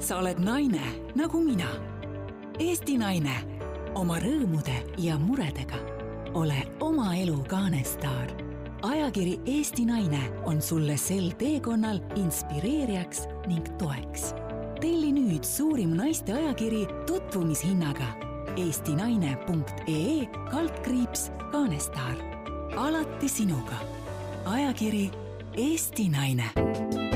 sa oled naine nagu mina. Eesti naine oma rõõmude ja muredega. ole oma elu kaanestaar. ajakiri Eesti Naine on sulle sel teekonnal inspireerijaks ning toeks. telli nüüd suurim naiste ajakiri tutvumishinnaga eestinaine.ee kaldkriips kaanestaar. alati sinuga. ajakiri Eesti Naine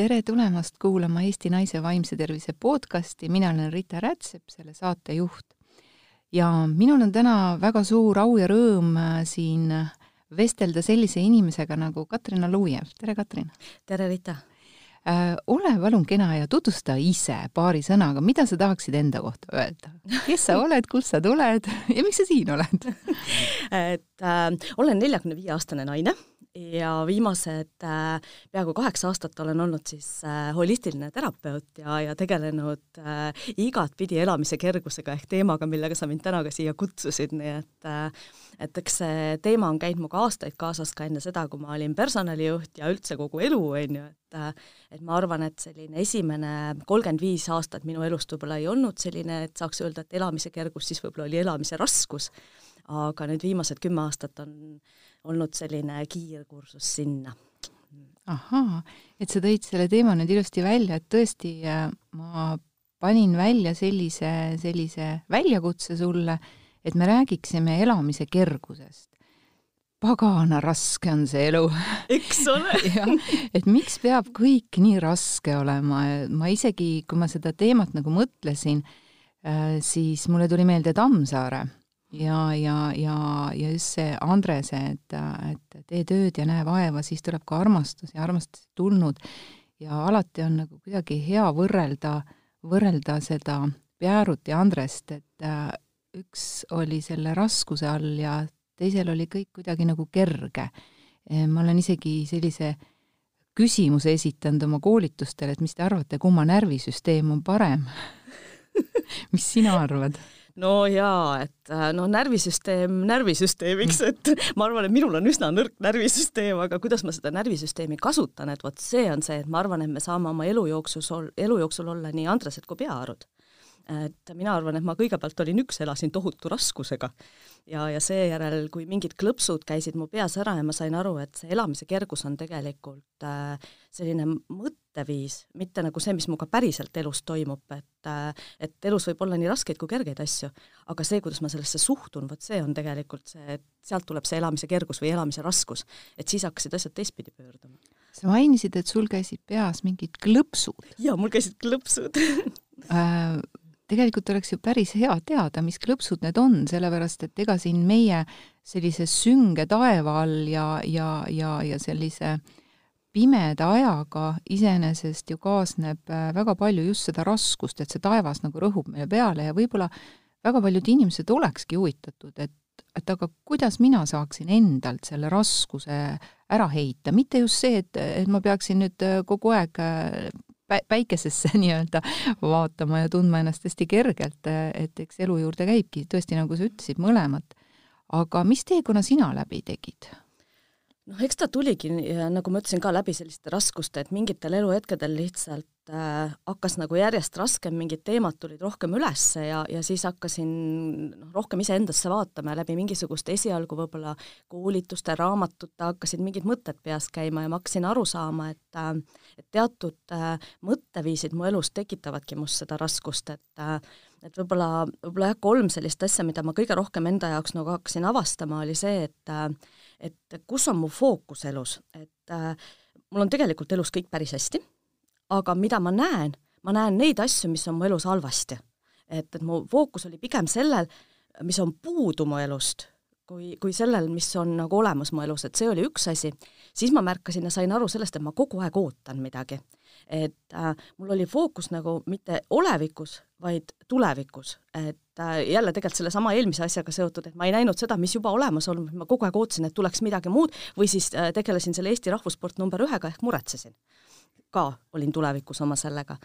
tere tulemast kuulama Eesti Naise Vaimse Tervise podcasti, mina olen Rita Rätsep, selle saatejuht. ja minul on täna väga suur au ja rõõm äh, siin vestelda sellise inimesega nagu Katrin Alujev, tere Katrin! tere Rita! Äh, ole palun kena ja tutvusta ise paari sõnaga, mida sa tahaksid enda kohta öelda? kes sa oled, kust sa tuled ja miks sa siin oled et äh, olen neljakümne viie aastane naine ja viimased äh, peaaegu kaheksa aastat olen olnud siis äh, holistiline terapeut ja, ja tegelenud äh, igatpidi elamise kergusega ehk teemaga, millega sa mind täna ka siia kutsusid, nii et äh, et eks see teema on käinud minuga aastaid kaasas ka enne seda, kui ma olin personalijuht ja üldse kogu elu, on ju, et äh, et ma arvan, et selline esimene kolmkümmend viis aastat minu elust võib-olla ei olnud selline, et saaks öelda, et elamise kergus, siis võib-olla oli elamise raskus, aga nüüd viimased kümme aastat on olnud selline kiirkursus sinna. ahaa, et sa tõid selle teema nüüd ilusti välja, et tõesti äh, ma panin välja sellise, sellise väljakutse sulle, et me räägiksime elamise kergusest. pagana raske on see elu. eks ole et miks peab kõik nii raske olema, ma isegi, kui ma seda teemat nagu mõtlesin, äh, siis mulle tuli meelde Tammsaare ja, ja, ja, ja just see Andrese, et, et tee tööd ja näe vaeva, siis tuleb ka armastus ja armastus tulnud ja alati on nagu kuidagi hea võrrelda, võrrelda seda Pearut ja Andrest, et üks oli selle raskuse all ja teisel oli kõik kuidagi nagu kerge. ma olen isegi sellise küsimuse esitanud oma koolitustel, et mis te arvate, kumma närvisüsteem on parem mis sina arvad? No jaa, et äh, no närvisüsteem närvisüsteemiks, et ma arvan, et minul on üsna nõrk närvisüsteem, aga kuidas ma seda närvisüsteemi kasutan, et vot see on see, et ma arvan, et me saame oma elu jooksus, elu jooksul olla nii Andresed kui Peaarud et mina arvan, et ma kõigepealt olin üks, elasin tohutu raskusega ja, ja seejärel, kui mingid klõpsud käisid mu peas ära ja ma sain aru, et see elamise kergus on tegelikult äh, selline mõtteviis, mitte nagu see, mis minuga päriselt elus toimub, et äh, et elus võib olla nii raskeid kui kergeid asju, aga see, kuidas ma sellesse suhtun, vot see on tegelikult see, et sealt tuleb see elamise kergus või elamise raskus, et siis hakkasid asjad teistpidi pöörduma. sa mainisid, et sul käisid peas mingid klõpsud. jaa, mul käisid klõpsud äh, tegelikult oleks ju päris hea teada, mis klõpsud need on, sellepärast et ega siin meie sellise sünge taeva all ja, ja, ja, ja sellise pimeda ajaga iseenesest ju kaasneb äh, väga palju just seda raskust, et see taevas nagu rõhub meile peale ja võib-olla väga paljud inimesed olekski huvitatud, et, et aga kuidas mina saaksin endalt selle raskuse ära heita, mitte just see, et, et ma peaksin nüüd äh, kogu aeg äh, päikesesse nii-öelda vaatama ja tundma ennast hästi kergelt, et eks elu juurde käibki tõesti, nagu sa ütlesid, mõlemat. aga mis teekonna sina läbi tegid? noh, eks ta tuligi, nagu ma ütlesin ka, läbi selliste raskuste, et mingitel eluhetkedel lihtsalt äh, hakkas nagu järjest raskem, mingid teemad tulid rohkem üles ja, ja siis hakkasin noh, rohkem iseendasse vaatama ja läbi mingisuguste esialgu võib-olla koolituste, raamatute hakkasid mingid mõtted peas käima ja ma hakkasin aru saama, et äh, et teatud äh, mõtteviisid mu elus tekitavadki must seda raskust, et äh, et võib-olla, võib-olla jah, kolm sellist asja, mida ma kõige rohkem enda jaoks nagu hakkasin avastama, oli see, et äh, et kus on mu fookus elus, et äh, mul on tegelikult elus kõik päris hästi, aga mida ma näen, ma näen neid asju, mis on mu elus halvasti. et, et mu fookus oli pigem sellel, mis on puudu mu elust, kui, kui sellel, mis on nagu olemas mu elus, et see oli üks asi, siis ma märkasin ja sain aru sellest, et ma kogu aeg ootan midagi. et äh, mul oli fookus nagu mitte olevikus, vaid tulevikus, et äh, jälle tegelikult sellesama eelmise asjaga seotud, et ma ei näinud seda, mis juba olemas on, ma kogu aeg ootasin, et tuleks midagi muud, või siis äh, tegelesin selle Eesti rahvussport number ühega ehk muretsesin ka olin tulevikus oma sellega.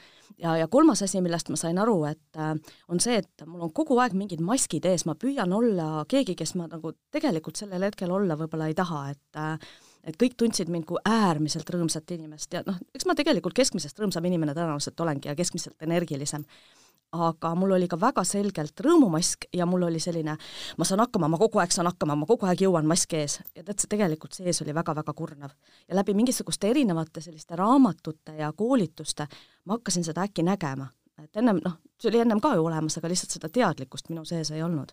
ja, ja kolmas asi, millest ma sain aru, et äh, on see, et mul on kogu aeg mingid maskid ees, ma püüan olla keegi, kes ma nagu tegelikult sellel hetkel olla võib-olla ei taha, et äh, et kõik tundsid mind kui äärmiselt rõõmsat inimest ja noh, eks ma tegelikult keskmisest rõõmsam inimene tõenäoliselt olengi ja keskmiselt energilisem aga mul oli ka väga selgelt rõõmumask ja mul oli selline, ma saan hakkama, ma kogu aeg saan hakkama, ma kogu aeg jõuan, mask ees. ja tead, see tegelikult sees oli väga-väga kurnav. ja läbi mingisuguste erinevate selliste raamatute ja koolituste ma hakkasin seda äkki nägema. et ennem, noh, see oli ennem ka ju olemas, aga lihtsalt seda teadlikkust minu sees ei olnud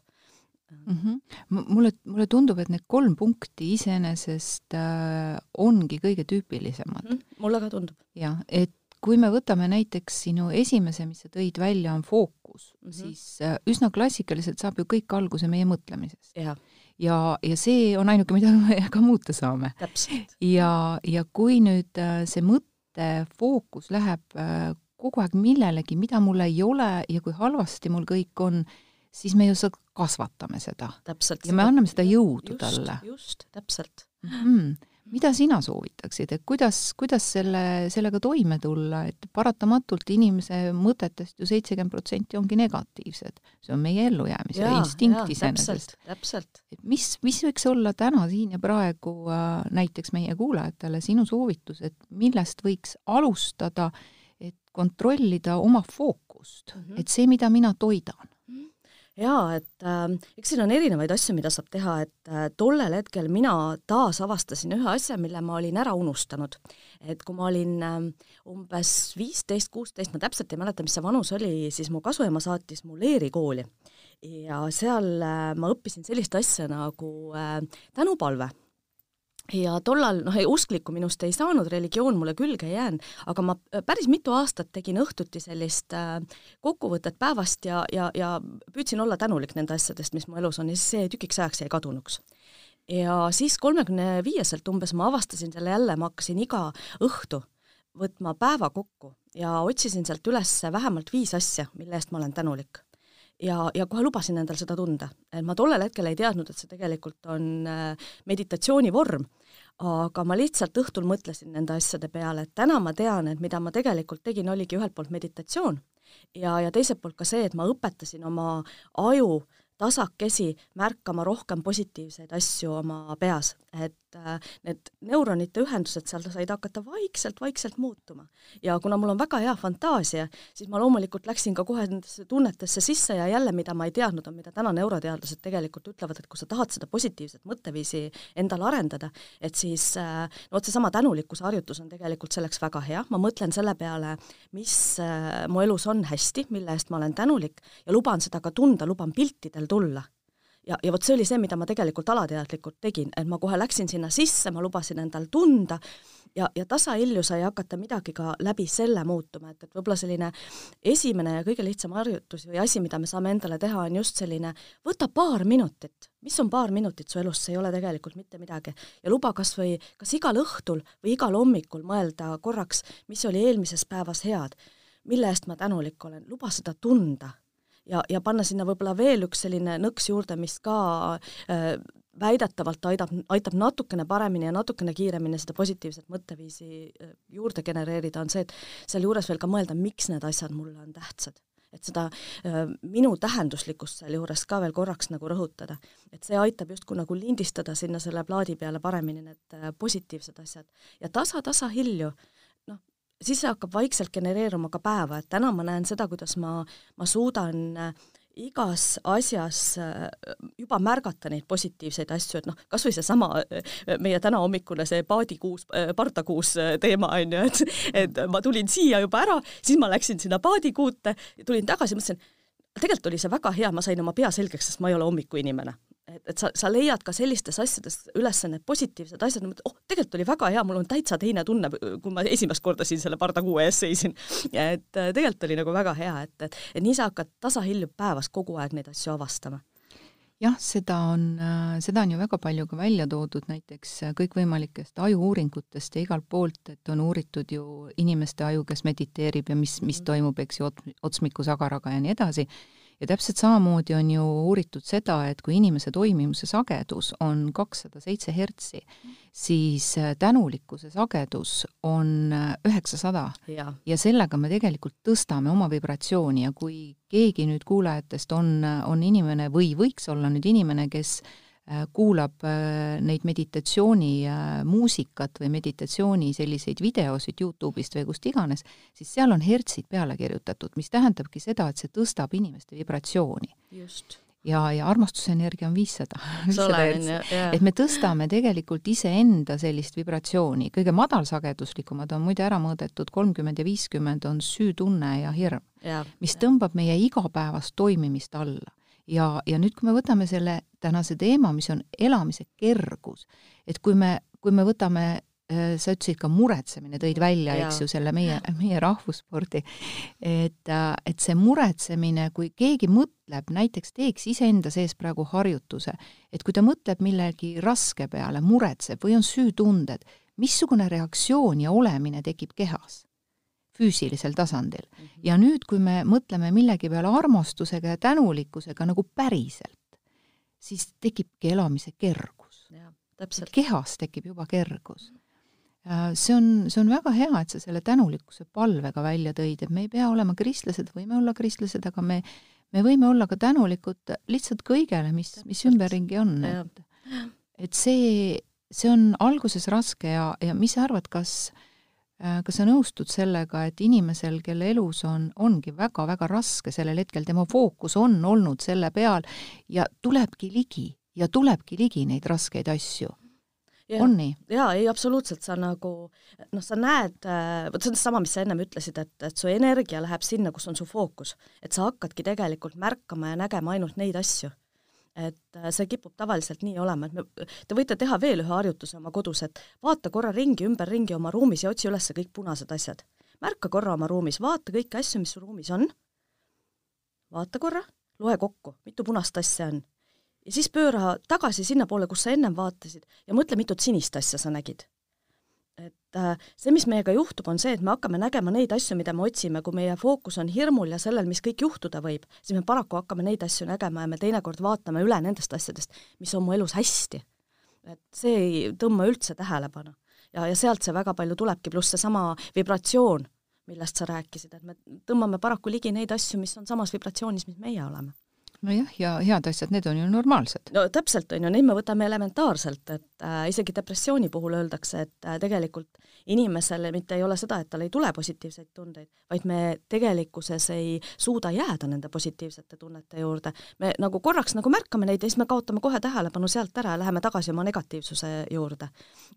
mm. -hmm. mulle, mulle tundub, et need kolm punkti iseenesest äh, ongi kõige tüüpilisemad mm. -hmm. mulle ka tundub. jah, et kui me võtame näiteks sinu esimese, mis sa tõid välja, on fookus mm, -hmm. siis äh, üsna klassikaliselt saab ju kõik alguse meie mõtlemisest. ja, ja, ja see on ainuke, mida me ka muuta saame. ja, ja kui nüüd äh, see mõttefookus läheb äh, kogu aeg millelegi, mida mul ei ole ja kui halvasti mul kõik on, siis me ju kasvatame seda. ja me anname seda jõudu just, talle. just, täpselt mm. -hmm mida sina soovitaksid, et kuidas, kuidas selle, sellega toime tulla, et paratamatult inimese mõtetest ju seitsekümmend protsenti ongi negatiivsed. see on meie ellujäämise ja, instinkt iseenesest. täpselt. et mis, mis võiks olla täna siin ja praegu äh, näiteks meie kuulajatele sinu soovitus, et millest võiks alustada, et kontrollida oma fookust mm, -hmm. et see, mida mina toidan jaa, et äh, eks siin on erinevaid asju, mida saab teha, et äh, tollel hetkel mina taas avastasin ühe asja, mille ma olin ära unustanud. et kui ma olin äh, umbes viisteist, kuusteist, ma täpselt ei mäleta, mis see vanus oli, siis mu kasuema saatis mu leerikooli ja seal äh, ma õppisin sellist asja nagu äh, tänupalve ja tollal, noh, usklikku minust ei saanud, religioon mulle külge ei jäänud, aga ma äh, päris mitu aastat tegin õhtuti sellist äh, kokkuvõtet päevast ja, ja, ja püüdsin olla tänulik nende asjadest, mis mu elus on ja siis see tükiks ajaks jäi kadunuks. ja siis kolmekümne viieselt umbes ma avastasin selle jälle, ma hakkasin iga õhtu võtma päeva kokku ja otsisin sealt üles vähemalt viis asja, mille eest ma olen tänulik ja, ja kohe lubasin endal seda tunda. ma tollel hetkel ei teadnud, et see tegelikult on äh, meditatsiooni vorm, aga ma lihtsalt õhtul mõtlesin nende asjade peale, et täna ma tean, et mida ma tegelikult tegin, oligi ühelt poolt meditatsioon ja, ja teiselt poolt ka see, et ma õpetasin oma aju tasakesi märkama rohkem positiivseid asju oma peas, et need neuronite ühendused seal said hakata vaikselt-vaikselt muutuma. ja kuna mul on väga hea fantaasia, siis ma loomulikult läksin ka kohe nendesse tunnetesse sisse ja jälle, mida ma ei teadnud, on, mida täna neuroteadlased tegelikult ütlevad, et kui sa tahad seda positiivset mõtteviisi endal arendada, et siis äh, no vot seesama tänulikkuse harjutus on tegelikult selleks väga hea, ma mõtlen selle peale, mis äh, mu elus on hästi, mille eest ma olen tänulik ja luban seda ka tunda, luban piltidel tulla. Ja, ja vot see oli see, mida ma tegelikult alateadlikult tegin, et ma kohe läksin sinna sisse, ma lubasin endal tunda ja, ja tasahilju sai hakata midagi ka läbi selle muutuma, et, et võib-olla selline esimene ja kõige lihtsam harjutus või asi, mida me saame endale teha, on just selline võta paar minutit, mis on paar minutit su elus, see ei ole tegelikult mitte midagi. ja luba kas või, kas igal õhtul või igal hommikul mõelda korraks, mis oli eelmises päevas head, mille eest ma tänulik olen, luba seda tunda ja, ja panna sinna võib-olla veel üks selline nõks juurde, mis ka äh, väidetavalt aidab, aitab natukene paremini ja natukene kiiremini seda positiivset mõtteviisi äh, juurde genereerida, on see, et sealjuures veel ka mõelda, miks need asjad mulle on tähtsad. et seda äh, minu tähenduslikkust sealjuures ka veel korraks nagu rõhutada. et see aitab justkui nagu lindistada sinna selle plaadi peale paremini need äh, positiivsed asjad ja tasa-tasa hilju siis see hakkab vaikselt genereeruma ka päeva, et täna ma näen seda, kuidas ma, ma suudan äh, igas asjas äh, juba märgata neid positiivseid asju, et noh, kas või seesama äh, meie tänahommikune see paadikuus, pardakuus teema on ju, et et ma tulin siia juba ära, siis ma läksin sinna paadikuute, tulin tagasi, mõtlesin, tegelikult oli see väga hea, ma sain oma pea selgeks, sest ma ei ole hommikuinimene et, et sa, sa leiad ka sellistes asjades üles need positiivsed asjad, oh, tegelikult oli väga hea, mul on täitsa teine tunne, kui ma esimest korda siin selle pardakuu ees seisin. et äh, tegelikult oli nagu väga hea, et, et, et nii sa hakkad tasahilju päevas kogu aeg neid asju avastama jah, seda on, äh, seda on ju väga palju ka välja toodud näiteks äh, kõikvõimalikest aju-uuringutest ja igalt poolt, et on uuritud ju inimeste aju, kes mediteerib ja mis, mis mm. toimub, eks ju, otsmikusagaraga ja nii edasi ja täpselt samamoodi on ju uuritud seda, et kui inimese toimimise sagedus on kakssada seitse hertsi, siis äh, tänulikkuse sagedus on äh, üheksasada ja. sellega me tegelikult tõstame oma vibratsiooni ja kui keegi nüüd kuulajatest on, on inimene või võiks olla nüüd inimene, kes äh, kuulab äh, neid meditatsioonimuusikat või meditatsiooni selliseid videosid Youtube'ist või kust iganes, siis seal on hertsid peale kirjutatud, mis tähendabki seda, et see tõstab inimeste vibratsiooni. just ja, ja armastusenergia on viissada. et me tõstame tegelikult iseenda sellist vibratsiooni, kõige madalsageduslikumad on muide ära mõõdetud, kolmkümmend ja viiskümmend on süütunne ja hirm, mis tõmbab meie igapäevast toimimist alla. Ja, ja nüüd, kui me võtame selle tänase teema, mis on elamise kergus, et kui me, kui me võtame Äh, sa ütlesid ka muretsemine, tõid välja, eks ju, selle meie, meie rahvusspordi, et, äh, et see muretsemine, kui keegi mõtleb, näiteks teeks iseenda sees praegu harjutuse, et kui ta mõtleb millegi raske peale, muretseb või on süütunded, missugune reaktsioon ja olemine tekib kehas, füüsilisel tasandil. Mhm. ja nüüd, kui me mõtleme millegi peale armastusega ja tänulikkusega nagu päriselt, siis tekibki elamise kergus. kehas tekib juba kergus Äh, see on, see on väga hea, et sa selle tänulikkuse palvega välja tõid, et me ei pea olema kristlased, võime olla kristlased, aga me, me võime olla ka tänulikud lihtsalt kõigele, mis, mis ümberringi on, et et see, see on alguses raske ja, ja mis sa arvad, kas äh, kas sa nõustud sellega, et inimesel, kelle elus on, ongi väga-väga raske sellel hetkel, tema fookus on olnud selle peal ja tulebki ligi ja tulebki ligi neid raskeid asju on nii? jaa, ei absoluutselt, sa nagu noh, sa näed, äh, vot see on seesama, mis sa ennem ütlesid, et, et su energia läheb sinna, kus on su fookus. et sa hakkadki tegelikult märkama ja nägema ainult neid asju. Et äh, see kipub tavaliselt nii olema, et me, te võite teha veel ühe harjutuse oma kodus, et vaata korra ringi, ümberringi oma ruumis ja otsi üles kõik punased asjad. märka korra oma ruumis, vaata kõiki asju, mis su ruumis on, vaata korra, loe kokku, mitu punast asja on ja siis pööra tagasi sinnapoole, kus sa ennem vaatasid ja mõtle, mitut sinist asja sa nägid. Äh, see, mis meiega juhtub, on see, et me hakkame nägema neid asju, mida me otsime, kui meie fookus on hirmul ja sellel, mis kõik juhtuda võib, siis me paraku hakkame neid asju nägema ja me teinekord vaatame üle nendest asjadest, mis on mu elus hästi. et see ei tõmba üldse tähelepanu. ja, ja sealt see väga palju tulebki, pluss seesama vibratsioon, millest sa rääkisid, et me tõmbame paraku ligi neid asju, mis on samas vibratsioonis, mis meie oleme nojah, ja head asjad, need on ju normaalsed. no täpselt, on ju, neid me võtame elementaarselt, et äh, isegi depressiooni puhul öeldakse, et äh, tegelikult inimesele mitte ei ole seda, et tal ei tule positiivseid tundeid, vaid me tegelikkuses ei suuda jääda nende positiivsete tunnete juurde. me nagu korraks nagu märkame neid ja siis me kaotame kohe tähelepanu sealt ära ja läheme tagasi oma negatiivsuse juurde.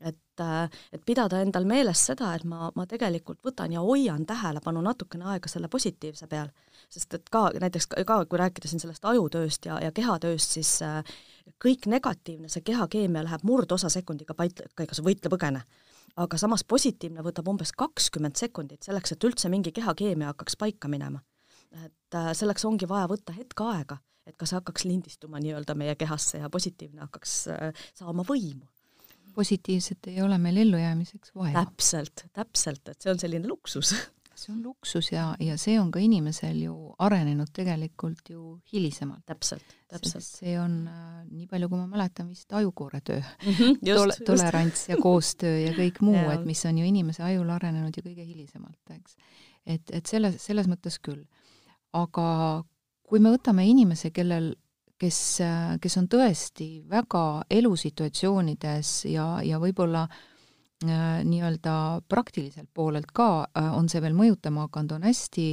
et, äh, et pidada endal meeles seda, et ma, ma tegelikult võtan ja hoian tähelepanu natukene aega selle positiivse peal sest et ka näiteks ka, kui rääkida siin sellest ajutööst ja, ja kehatööst, siis äh, kõik negatiivne, see kehakeemia läheb murdosa sekundiga paika, kas võitle-põgene. aga samas positiivne võtab umbes kakskümmend sekundit selleks, et üldse mingi kehakeemia hakkaks paika minema. et äh, selleks ongi vaja võtta hetk aega, et kas hakkaks lindistuma nii-öelda meie kehasse ja positiivne hakkaks äh, saama võimu positiivset ei ole meil ellujäämiseks vaja. täpselt, täpselt, et see on selline luksus see on luksus ja, ja see on ka inimesel ju arenenud tegelikult ju hilisemalt. täpselt, täpselt. see on äh, nii palju, kui ma mäletan, vist ajukoore töö mm. -hmm, Tol tolerants ja koostöö ja kõik muu et mis on ju inimese ajul arenenud ju kõige hilisemalt, eks. et, et selles, selles mõttes küll. aga kui me võtame inimese, kellel kes, kes on tõesti väga elusituatsioonides ja, ja võib-olla äh, Äh, nii-öelda praktiliselt poolelt ka äh, on see veel mõjutama hakanud, on hästi,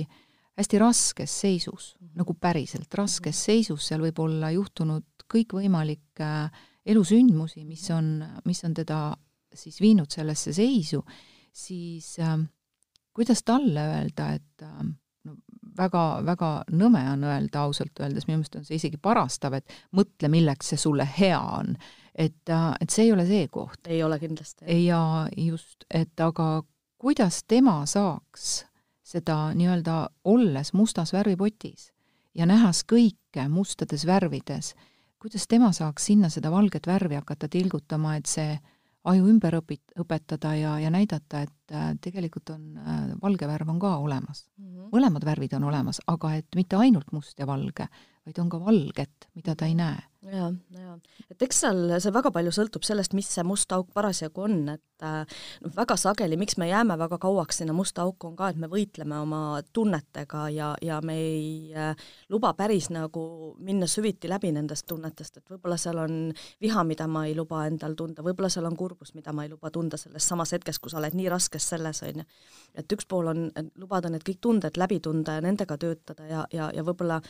hästi raskes seisus, nagu päriselt raskes mhm. seisus, seal võib olla juhtunud kõikvõimalikke äh, elusündmusi, mis on, mis on teda siis viinud sellesse seisu, siis äh, kuidas talle öelda, et äh, no väga, väga nõme on öelda ausalt öeldes, minu meelest on see isegi parastav, et mõtle, milleks see sulle hea on et, äh, et see ei ole see koht. ei ole kindlasti. ja just, et aga kuidas tema saaks seda nii-öelda olles mustas värvipotis ja nähes kõike mustades värvides, kuidas tema saaks sinna seda valget värvi hakata tilgutama, et see aju ümber õpit-, õpetada ja, ja näidata, et äh, tegelikult on äh,, valge värv on ka olemas mm. -hmm. mõlemad värvid on olemas, aga et mitte ainult must ja valge, vaid on ka valget, mida ta ei näe ja, ja et eks seal see väga palju sõltub sellest, mis see must auk parasjagu on, et noh, väga sageli, miks me jääme väga kauaks sinna musta auku, on ka, et me võitleme oma tunnetega ja, ja me ei äh, luba päris nagu minna süviti läbi nendest tunnetest, et võib-olla seal on viha, mida ma ei luba endal tunda, võib-olla seal on kurbus, mida ma ei luba tunda selles samas hetkes, kui sa oled nii raskes selles, on ju. et üks pool on lubada need kõik tunded läbi tunda ja nendega töötada ja, ja, ja võib-olla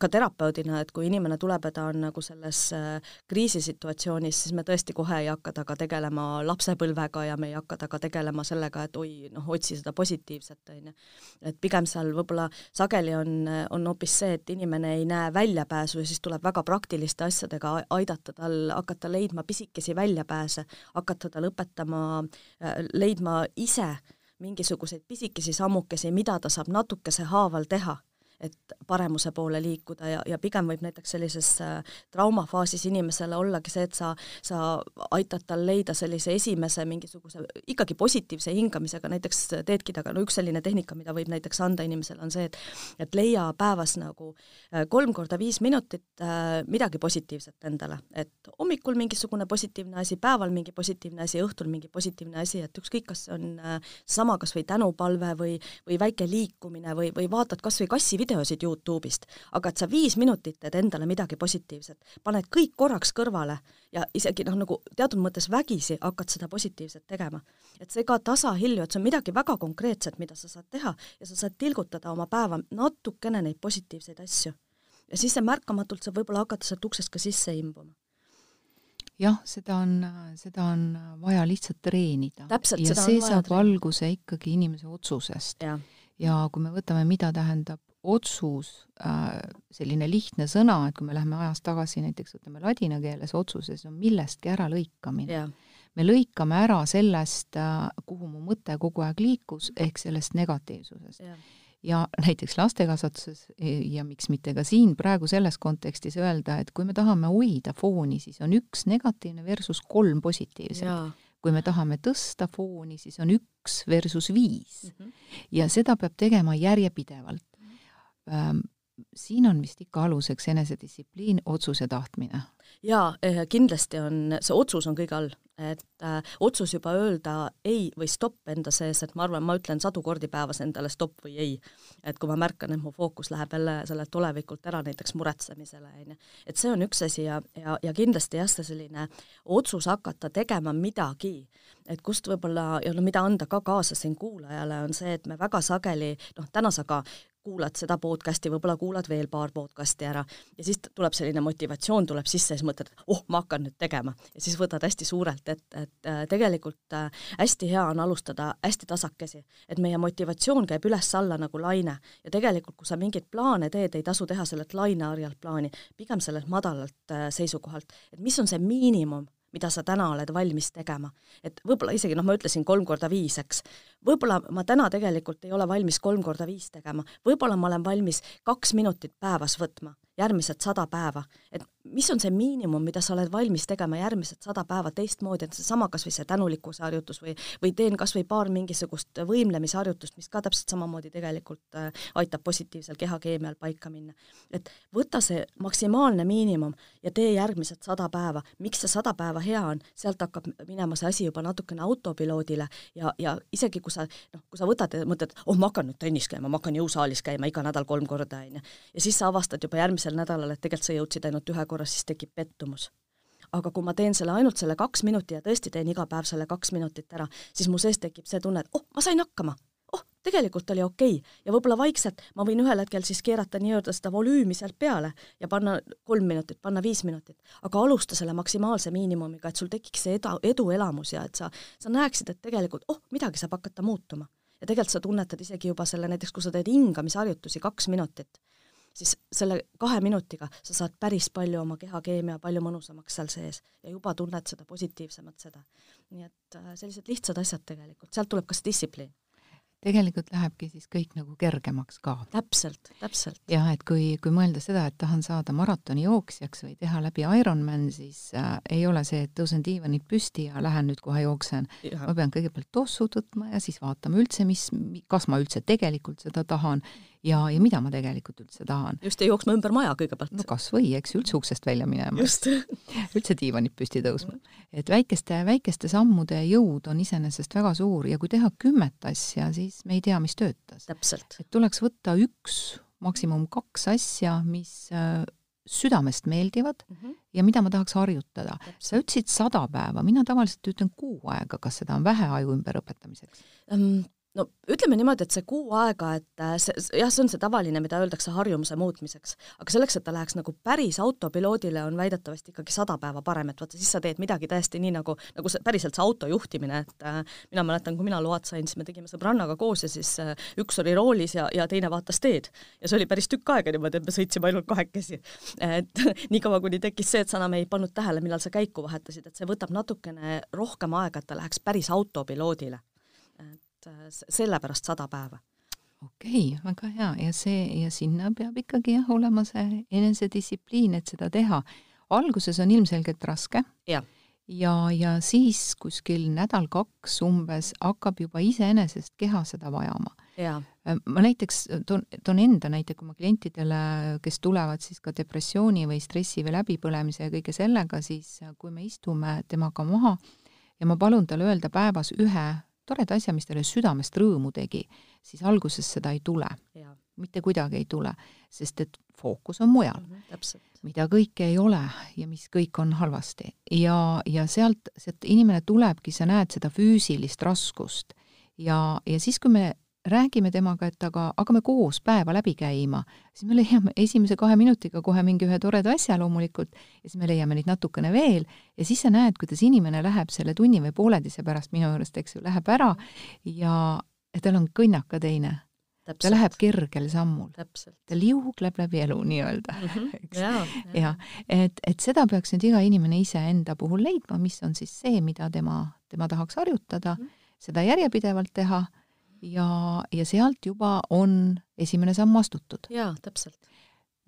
ka terapeudina, et kui inimene tuleb ja ta on nagu selles äh, kriisisituatsioonis, siis me tõesti kohe ei hakka temaga tegelema lapsepõlvega ja me ei hakka temaga tegelema sellega, et oi, noh, otsi seda positiivset, on ju. et pigem seal võib-olla sageli on, on hoopis see, et inimene ei näe väljapääsu ja siis tuleb väga praktiliste asjadega aidata tal hakata leidma pisikesi väljapääse, hakata tal õpetama, äh, leidma ise mingisuguseid pisikesi sammukesi, mida ta saab natukese haaval teha et paremuse poole liikuda ja, ja pigem võib näiteks sellises äh, traumafaasis inimesele ollagi see, et sa, sa aitad tal leida sellise esimese mingisuguse ikkagi positiivse hingamisega, näiteks teedki temaga, no üks selline tehnika, mida võib näiteks anda inimesele, on see, et et leia päevas nagu äh, kolm korda viis minutit äh, midagi positiivset endale, et hommikul mingisugune positiivne asi, päeval mingi positiivne asi, õhtul mingi positiivne asi, et ükskõik, kas see on sama kas või tänupalve või, või väike liikumine või, või vaatad kas või kassi videosid Youtube'ist, aga et sa viis minutit teed endale midagi positiivset, paned kõik korraks kõrvale ja isegi noh, nagu teatud mõttes vägisi hakkad seda positiivset tegema. et see ka tasahilju, et see on midagi väga konkreetset, mida sa saad teha ja sa saad tilgutada oma päeva natukene neid positiivseid asju. ja siis see märkamatult saab võib-olla hakata sealt uksest ka sisse imbuma jah, seda on, seda on vaja lihtsalt treenida. ja see saab treenida. alguse ikkagi inimese otsusest. ja kui me võtame, mida tähendab otsus, äh, selline lihtne sõna, et kui me läheme ajas tagasi, näiteks võtame ladina keeles otsuses, on millestki äralõikamine. me lõikame ära sellest, äh, kuhu mu mõte kogu aeg liikus, ehk sellest negatiivsusest. ja näiteks lastekasvatuses e, ja miks mitte ka siin praegu selles kontekstis öelda, et kui me tahame hoida fooni, siis on üks negatiivne versus kolm positiivset kui me tahame tõsta fooni, siis on üks versus viis mm. -hmm. ja seda peab tegema järjepidevalt siin on vist ikka aluseks enesedistsipliin, otsus ja tahtmine. jaa, eh, kindlasti on, see otsus on kõige all, et äh, otsus juba öelda ei või stopp enda sees, et ma arvan, ma ütlen sadu kordi päevas endale stopp või ei. et kui ma märkan, et mu fookus läheb jälle sellelt olevikult ära näiteks muretsemisele, on ju. et see on üks asi ja, ja, ja kindlasti jah, see selline otsus hakata tegema midagi, et kust võib-olla, ja no mida anda ka kaasa siin kuulajale, on see, et me väga sageli, noh, täna sa ka kuulad seda podcast'i, võib-olla kuulad veel paar podcast'i ära. Ja siis tuleb selline motivatsioon tuleb sisse ja siis mõtled, oh, ma hakkan nüüd tegema. ja siis võtad hästi suurelt ette, et äh, tegelikult äh, hästi hea on alustada hästi tasakesi, et meie motivatsioon käib üles-alla nagu laine. Ja tegelikult, kui sa mingeid plaane teed, ei tasu teha sellelt laineharjalt plaani, pigem sellelt madalalt äh, seisukohalt, et mis on see miinimum, mida sa täna oled valmis tegema. et võib-olla isegi noh, ma ütlesin kolm korda viis, eks, võib-olla ma täna tegelikult ei ole valmis kolm korda viis tegema, võib-olla ma olen valmis kaks minutit päevas võtma järgmised sada päeva, et mis on see miinimum, mida sa oled valmis tegema järgmised sada päeva teistmoodi, et seesama kas või see tänulikkuse harjutus või, või teen kas või paar mingisugust võimlemisharjutust, mis ka täpselt samamoodi tegelikult äh, aitab positiivsel kehakeemial paika minna. et võta see maksimaalne miinimum ja tee järgmised sada päeva. miks see sada päeva hea on, sealt hakkab minema see asi juba natukene autopiloodile ja, ja isegi kui sa noh, kui sa võtad ja mõtled, oh ma hakkan nüüd trennis käima, ma hakkan jõusaalis käima iga nädal kolm korda, on ju, ja siis sa avastad juba järgmisel nädalal, et tegelikult sa jõudsid ainult ühe korra, siis tekib pettumus. aga kui ma teen selle ainult selle kaks minutit ja tõesti teen iga päev selle kaks minutit ära, siis mu sees tekib see tunne, et oh, ma sain hakkama, oh, tegelikult oli okei okay. ja võib-olla vaikselt ma võin ühel hetkel siis keerata nii-öelda seda volüümi sealt peale ja panna kolm minutit, panna viis minutit, aga alusta selle maksimaalse miinimumiga, et sul tekiks see eda, eduelamus ja et sa, sa näeksid, et tegelikult oh, midagi saab hakata muutuma. ja tegelikult sa tunnetad isegi juba selle, näiteks kui sa teed hingamisharjutusi kaks minutit, siis selle kahe minutiga sa saad päris palju oma kehakeemia palju mõnusamaks seal sees ja juba tunned seda positiivsemat seda. nii et äh, sellised lihtsad asjad tegelikult, sealt tuleb ka see distsipliin tegelikult lähebki siis kõik nagu kergemaks ka. täpselt, täpselt. jah, et kui, kui mõelda seda, et tahan saada maratonijooksjaks või teha läbi Ironman, siis äh, ei ole see, et tõusen diivanilt püsti ja lähen nüüd kohe jooksen. ma pean kõigepealt tossu tõtma ja siis vaatama üldse, mis, kas ma üldse tegelikult seda tahan ja, ja mida ma tegelikult üldse tahan. just, ja jooksma ümber maja kõigepealt. no kas või, eks üldse uksest välja minema. üldse diivanit püsti tõusma. et väikeste, väikeste sammude jõud on iseenesest väga suur ja kui teha kümmet asja, siis me ei tea, mis töötas. et tuleks võtta üks, maksimum kaks asja, mis äh, südamest meeldivad mm -hmm. ja mida ma tahaks harjutada. sa ütlesid sada päeva, mina tavaliselt ütlen kuu aega, kas seda on vähe aju ümberõpetamiseks um,? No ütleme niimoodi, et see kuu aega, et äh, see, jah, see on see tavaline, mida öeldakse harjumuse muutmiseks, aga selleks, et ta läheks nagu päris autopiloodile, on väidetavasti ikkagi sada päeva parem, et vaata, siis sa teed midagi täiesti nii, nagu, nagu see päriselt see auto juhtimine, et äh, mina mäletan, kui mina load sain, siis me tegime sõbrannaga koos ja siis äh, üks oli roolis ja, ja teine vaatas teed. ja see oli päris tükk aega niimoodi, et me sõitsime ainult kahekesi. et niikaua, kuni tekkis see, et sa enam ei pannud tähele, millal sa käiku vahetasid, et see võtab natukene rohkem aega, et ta läheks päris autopiloodile Äh, sellepärast sada päeva. okei okay,, väga hea ja see ja sinna peab ikkagi jah olema see enesedistsipliin, et seda teha. alguses on ilmselgelt raske. ja, ja, ja siis kuskil nädal-kaks umbes hakkab juba iseenesest keha seda vajama. Äh, ma näiteks toon, toon enda näite, kui ma klientidele, kes tulevad siis ka depressiooni või stressi või läbipõlemise ja kõige sellega, siis kui me istume temaga maha ja ma palun tal öelda päevas ühe toreda asja, mis talle südamest rõõmu tegi, siis alguses seda ei tule. mitte kuidagi ei tule, sest et fookus on mujal mm. -hmm, mida kõike ei ole ja mis kõik on halvasti. ja, ja sealt, sealt inimene tulebki, sa näed seda füüsilist raskust ja, ja siis, kui me räägime temaga, et aga hakkame koos päeva läbi käima, siis me leiame esimese kahe minutiga kohe mingi ühe toreda asja loomulikult ja siis me leiame neid natukene veel ja siis sa näed, kuidas inimene läheb selle tunni või pooleteise pärast minu juurest, eks ju, läheb ära ja, tal on kõnnaka teine. ta läheb kergel sammul. ta liugleb läbi elu nii-öelda mm. -hmm. ja, ja. ja et, et seda peaks nüüd iga inimene iseenda puhul leidma, mis on siis see, mida tema, tema tahaks harjutada mm, -hmm. seda järjepidevalt teha ja, ja sealt juba on esimene samm astutud. jaa, täpselt.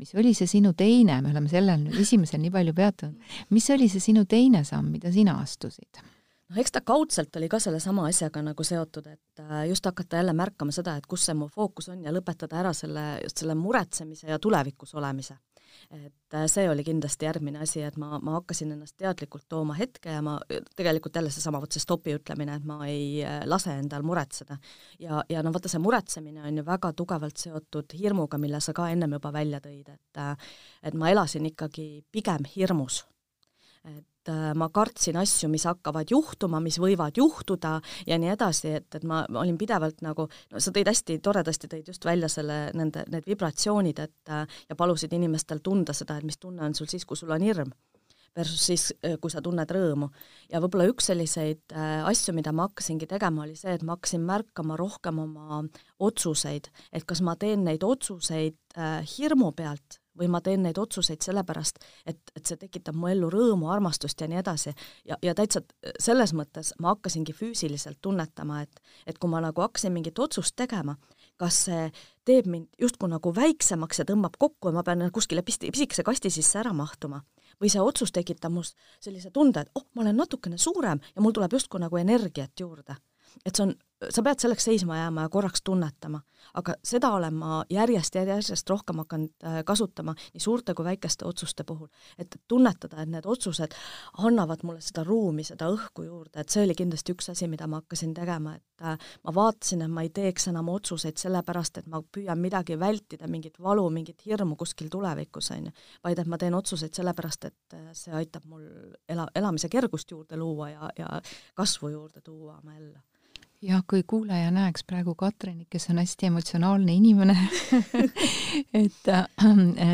mis oli see sinu teine, me oleme sellel nüüd esimesel nii palju peatunud, mis oli see sinu teine samm, mida sina astusid? noh, eks ta kaudselt oli ka sellesama asjaga nagu seotud, et äh, just hakata jälle märkama seda, et kus see mu fookus on ja lõpetada ära selle, just selle muretsemise ja tulevikus olemise et äh, see oli kindlasti järgmine asi, et ma, ma hakkasin ennast teadlikult tooma hetke ja ma, tegelikult jälle seesama, vot see stopi ütlemine, et ma ei äh, lase endal muretseda. ja, ja no vaata, see muretsemine on ju väga tugevalt seotud hirmuga, mille sa ka ennem juba välja tõid, et äh, et ma elasin ikkagi pigem hirmus. et Äh, ma kartsin asju, mis hakkavad juhtuma, mis võivad juhtuda ja nii edasi, et, et ma olin pidevalt nagu, no sa tõid hästi toredasti, tõid just välja selle, nende, need vibratsioonid, et äh, ja palusid inimestel tunda seda, et mis tunne on sul siis, kui sul on hirm versus siis, äh, kui sa tunned rõõmu. ja võib-olla üks selliseid asju, mida ma hakkasingi tegema, oli see, et ma hakkasin märkama rohkem oma otsuseid, et kas ma teen neid otsuseid hirmu pealt või ma teen neid otsuseid sellepärast, et, et see tekitab mu ellu rõõmu, armastust ja nii edasi. ja, ja täitsa selles mõttes ma hakkasingi füüsiliselt tunnetama, et, et kui ma nagu hakkasin mingit otsust tegema, kas see teeb mind justkui nagu väiksemaks ja tõmbab kokku ja ma pean kuskile pist-, pisikese kasti sisse ära mahtuma. või see otsus tekitab must sellise tunde, et oh, ma olen natukene suurem ja mul tuleb justkui nagu energiat juurde. et see on sa pead selleks seisma jääma ja korraks tunnetama. aga seda olen ma järjest ja järjest rohkem hakanud äh, kasutama nii suurte kui väikeste otsuste puhul. et tunnetada, et need otsused annavad mulle seda ruumi, seda õhku juurde, et see oli kindlasti üks asi, mida ma hakkasin tegema, et äh, ma vaatasin, et ma ei teeks enam otsuseid sellepärast, et ma püüan midagi vältida, mingit valu, mingit hirmu kuskil tulevikus, on ju, vaid et ma teen otsuseid sellepärast, et äh, see aitab mul ela, elamise kergust juurde luua ja, ja kasvu juurde tuua oma ellu jah, kui kuulaja näeks praegu Katrinit, kes on hästi emotsionaalne inimene et, äh,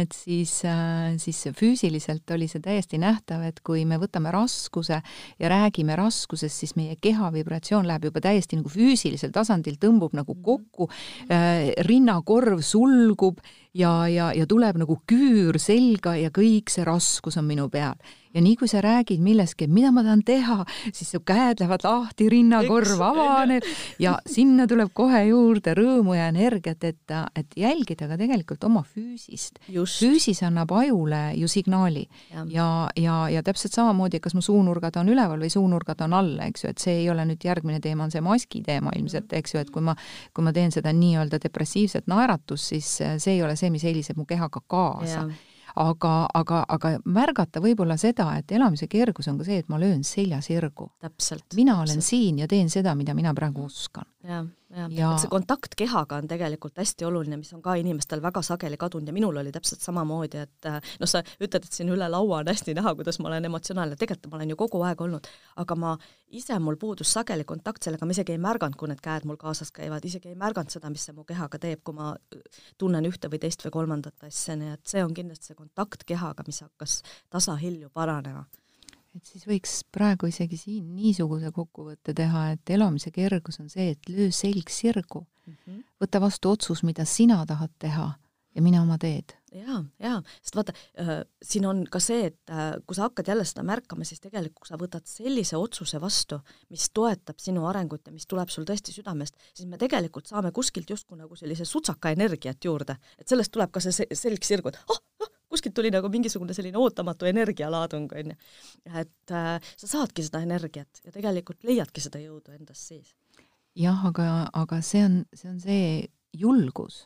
et siis, äh, siis füüsiliselt oli see täiesti nähtav, et kui me võtame raskuse ja räägime raskusest, siis meie keha vibratsioon läheb juba täiesti nagu füüsilisel tasandil, tõmbub nagu mhm. kokku, äh, rinnakorv sulgub ja, ja, ja tuleb nagu küür selga ja kõik see raskus on minu peal ja nii kui sa räägid millestki, mida ma tahan teha, siis su käed lähevad lahti, rinnakorv avaneb ja sinna tuleb kohe juurde rõõmu ja energiat, et, et jälgida ka tegelikult oma füüsist. füüsis annab ajule ju signaali. Ja, ja, ja, ja täpselt samamoodi, kas mu suunurgad on üleval või suunurgad on all, eks ju, et see ei ole nüüd järgmine teema, on see maski teema ilmselt, eks ju, et kui ma, kui ma teen seda nii-öelda depressiivset naeratust, siis see ei ole see, mis heliseb mu kehaga kaasa aga, aga, aga märgata võib-olla seda, et elamise kergus on ka see, et ma löön selja sirgu. mina olen täpselt. siin ja teen seda, mida mina praegu oskan. Ja., et see kontakt kehaga on tegelikult hästi oluline, mis on ka inimestel väga sageli kadunud ja minul oli täpselt samamoodi, et äh, noh, sa ütled, et siin üle laua on hästi näha, kuidas ma olen emotsionaalne, tegelikult ma olen ju kogu aeg olnud, aga ma ise, mul puudus sageli kontakt sellega, ma isegi ei märganud, kui need käed mul kaasas käivad, isegi ei märganud seda, mis see mu kehaga teeb, kui ma tunnen ühte või teist või kolmandat asja, nii et see on kindlasti see kontakt kehaga, mis hakkas tasahilju paranema et siis võiks praegu isegi siin niisuguse kokkuvõtte teha, et elamise kergus on see, et löö selg sirgu mm. -hmm. võta vastu otsus, mida sina tahad teha ja mine oma teed. jaa, jaa, sest vaata äh,, siin on ka see, et äh, kui sa hakkad jälle seda märkama, siis tegelikult sa võtad sellise otsuse vastu, mis toetab sinu arengut ja mis tuleb sul tõesti südamest, siis me tegelikult saame kuskilt justkui nagu sellise sutsaka energiat juurde, et sellest tuleb ka see selg sirgu, et ah, ah, kuskilt tuli nagu mingisugune selline ootamatu energialaadung, on ju. et äh, sa saadki seda energiat ja tegelikult leiadki seda jõudu endas sees. jah, aga, aga see on, see on see julgus.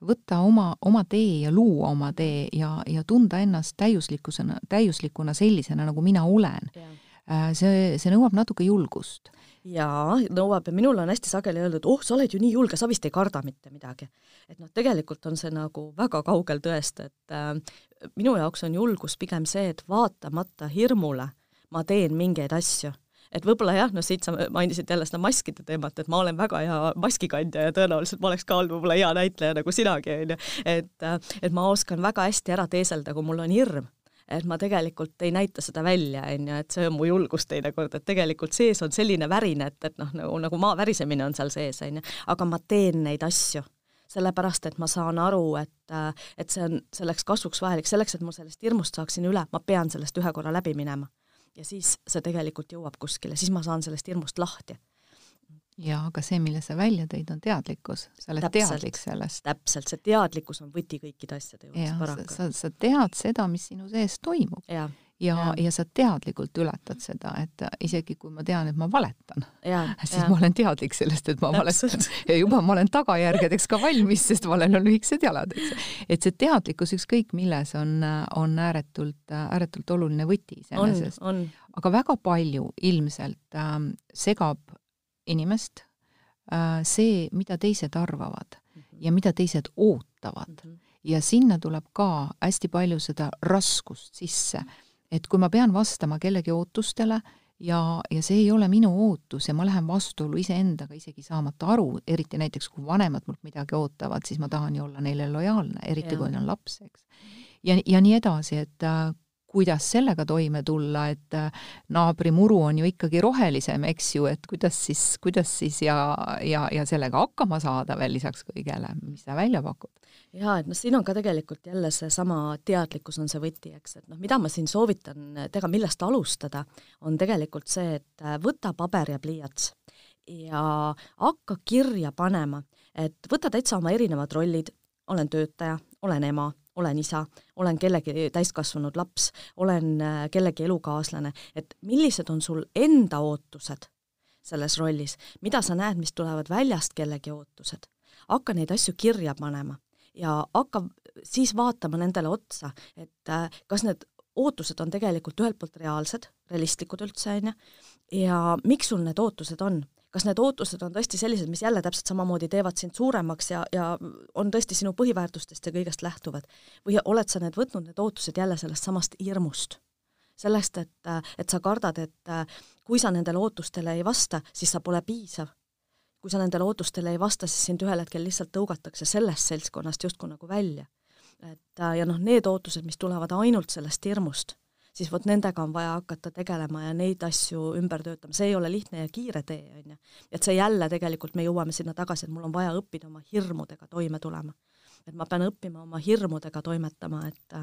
võtta oma, oma tee ja luua oma tee ja, ja tunda ennast täiuslikkusena, täiuslikuna sellisena, nagu mina olen. Äh, see, see nõuab natuke julgust jaa, nõuab ja minule on hästi sageli öeldud, oh, sa oled ju nii julge, sa vist ei karda mitte midagi. et noh, tegelikult on see nagu väga kaugel tõest, et äh, minu jaoks on julgus pigem see, et vaatamata hirmule ma teen mingeid asju. Et võib-olla jah, no siit sa mainisid jälle seda maskide teemat, et ma olen väga hea maskikandja ja tõenäoliselt ma oleks ka olnud võib-olla hea näitleja nagu sinagi, on ju, et, äh, et ma oskan väga hästi ära teeselda, kui mul on hirm et ma tegelikult ei näita seda välja, on ju, et see on mu julgus teinekord, et tegelikult sees on selline värin, et, et noh, nagu, nagu maa värisemine on seal sees, on ju, aga ma teen neid asju sellepärast, et ma saan aru, et, et see on selleks kasvuks vajalik, selleks, et ma sellest hirmust saaksin üle, ma pean sellest ühe korra läbi minema. ja siis see tegelikult jõuab kuskile, siis ma saan sellest hirmust lahti ja aga see, mille sa välja tõid, on teadlikkus, sa oled täpselt, teadlik sellest. täpselt, see teadlikkus on võti kõikide asjade juures paraku. sa, sa tead seda, mis sinu sees toimub. ja, ja, ja, ja sa teadlikult ületad seda, et isegi kui ma tean, et ma valetan, siis ja. ma olen teadlik sellest, et ma täpselt. valetan ja juba ma olen tagajärgedeks ka valmis, sest valel on lühikesed jalad, eks. et see teadlikkus ükskõik milles on, on ääretult, ääretult oluline võti iseenesest. aga väga palju ilmselt ähm, segab inimest, äh, see, mida teised arvavad mm -hmm. ja mida teised ootavad mm. -hmm. ja sinna tuleb ka hästi palju seda raskust sisse, et kui ma pean vastama kellegi ootustele ja, ja see ei ole minu ootus ja ma lähen vastuollu iseendaga isegi saamata aru, eriti näiteks kui vanemad mult midagi ootavad, siis ma tahan ju olla neile lojaalne, eriti ja. kui neil on laps, eks. ja, ja nii edasi, et äh, kuidas sellega toime tulla, et äh, naabrimuru on ju ikkagi rohelisem, eks ju, et kuidas siis, kuidas siis ja, ja, ja sellega hakkama saada veel lisaks kõigele, mis sa välja pakud? jaa, et noh, siin on ka tegelikult jälle seesama teadlikkus on see võti, eks, et noh, mida ma siin soovitan teha, millest alustada, on tegelikult see, et äh, võta paber ja pliiats ja hakka kirja panema, et võta täitsa oma erinevad rollid, olen töötaja, olen ema, olen isa, olen kellegi täiskasvanud laps, olen äh, kellegi elukaaslane, et millised on sul enda ootused selles rollis, mida sa näed, mis tulevad väljast kellegi ootused, hakka neid asju kirja panema ja hakka siis vaatama nendele otsa, et äh, kas need ootused on tegelikult ühelt poolt reaalsed, realistlikud üldse, on ju, ja miks sul need ootused on kas need ootused on tõesti sellised, mis jälle täpselt samamoodi teevad sind suuremaks ja, ja on tõesti sinu põhiväärtustest ja kõigest lähtuvad, või oled sa need võtnud, need ootused jälle sellest samast hirmust? sellest, et, et sa kardad, et kui sa nendele ootustele ei vasta, siis sa pole piisav. kui sa nendele ootustele ei vasta, siis sind ühel hetkel lihtsalt tõugatakse sellest seltskonnast justkui nagu välja. et ja noh, need ootused, mis tulevad ainult sellest hirmust siis vot nendega on vaja hakata tegelema ja neid asju ümber töötama, see ei ole lihtne ja kiire tee, on ju. et see jälle tegelikult, me jõuame sinna tagasi, et mul on vaja õppida oma hirmudega toime tulema. et ma pean õppima oma hirmudega toimetama, et